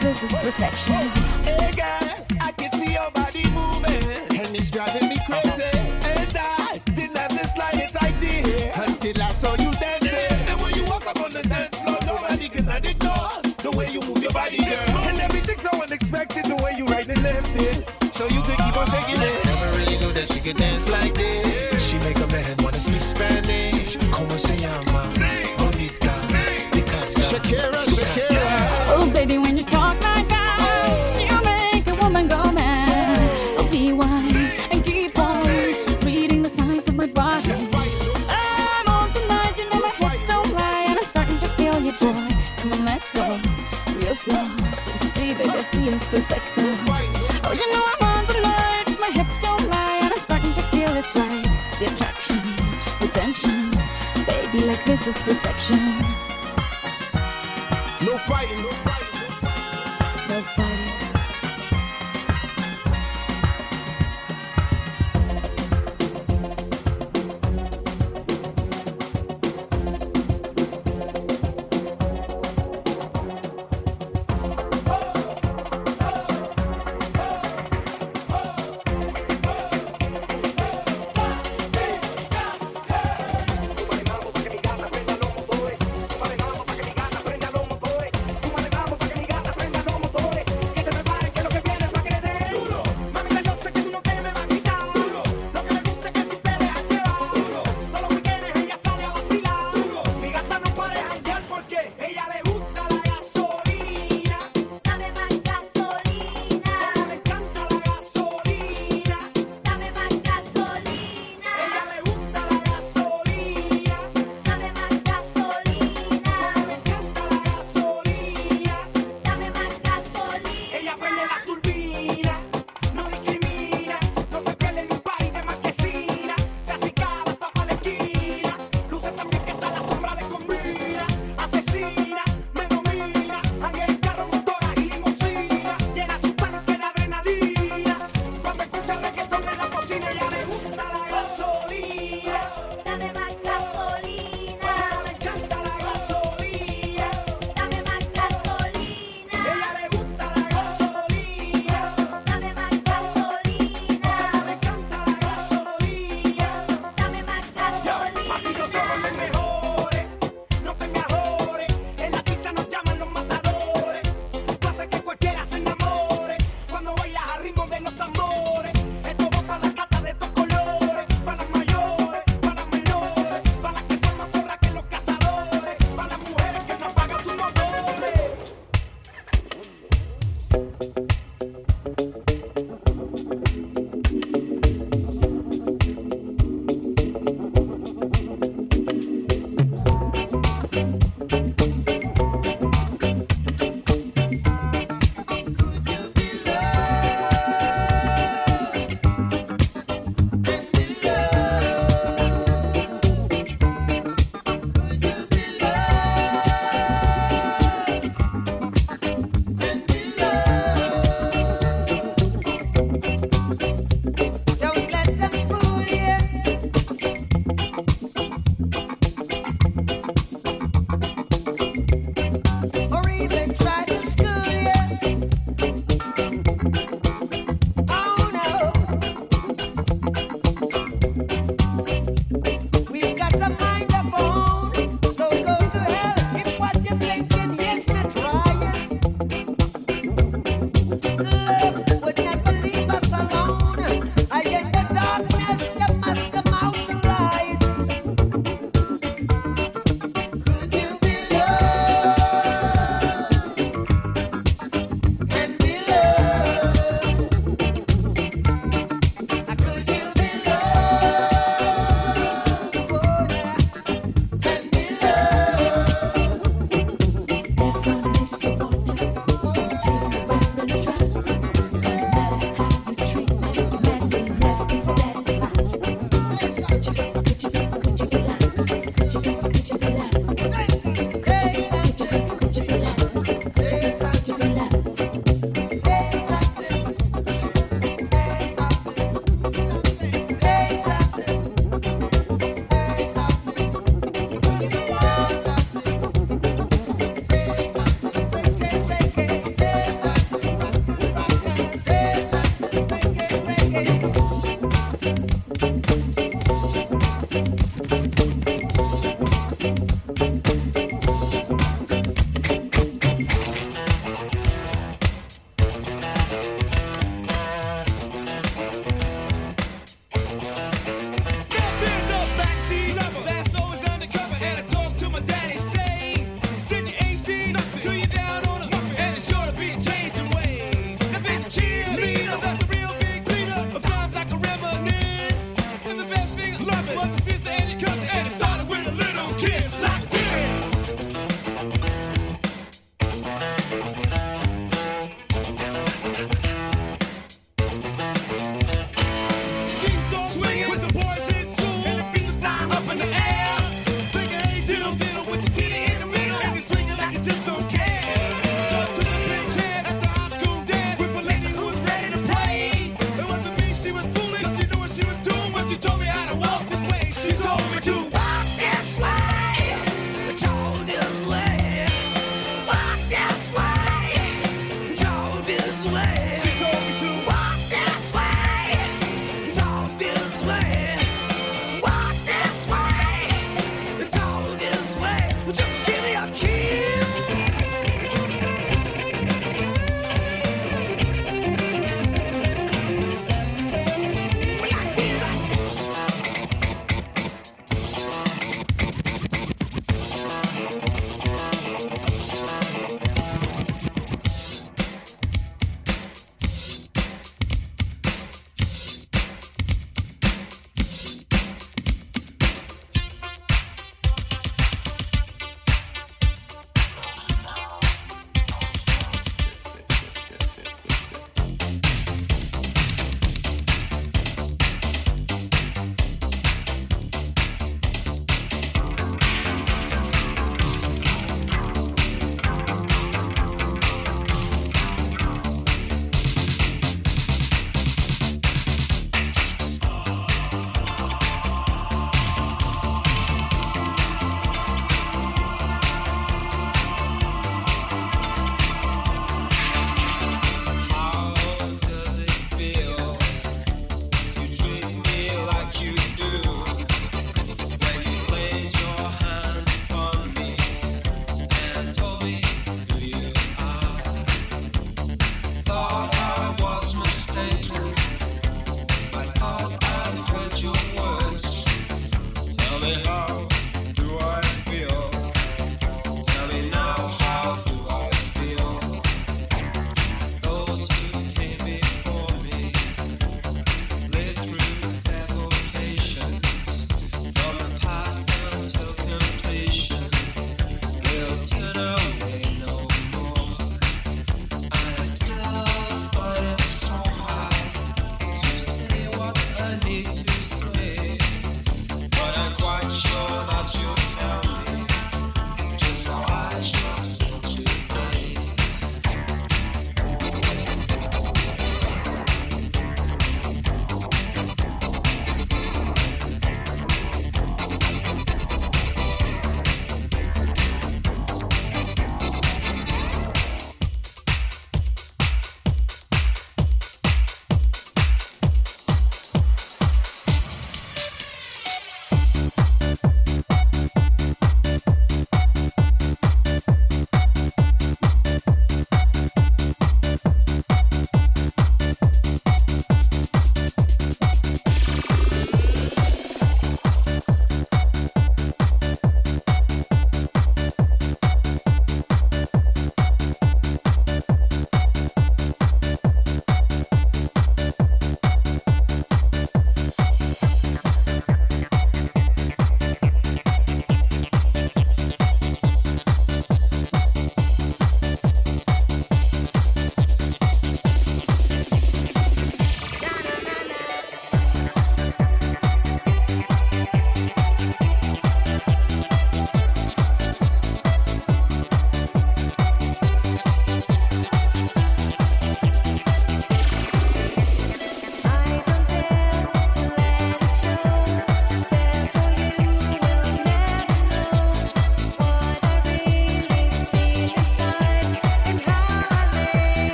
this is perfection. Hey girl, I can see your body moving, and it's driving me crazy. And I didn't have the slightest idea until I saw you dancing. Yeah. And when you walk up on the dance floor, nobody can ignore the way you move your body, girl. And everything's so unexpected, the way you right and left it, so you can keep on shaking it. Never really knew that she could dance like this.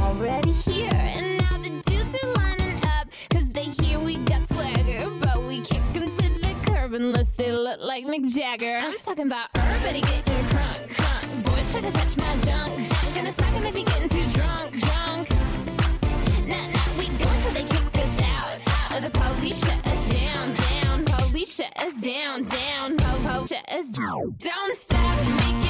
Already here. And now the dudes are lining up, cause they hear we got swagger. But we kick them to the curb unless they look like Mick Jagger. I'm talking about everybody getting crunk, crunk. Boys try to touch my junk, junk. Gonna smack him if he getting too drunk, drunk. Nah, nah, we go until they kick us out, out. Or the police shut us down, down. Police shut us down, down. Po, po, shut us down. Don't stop, make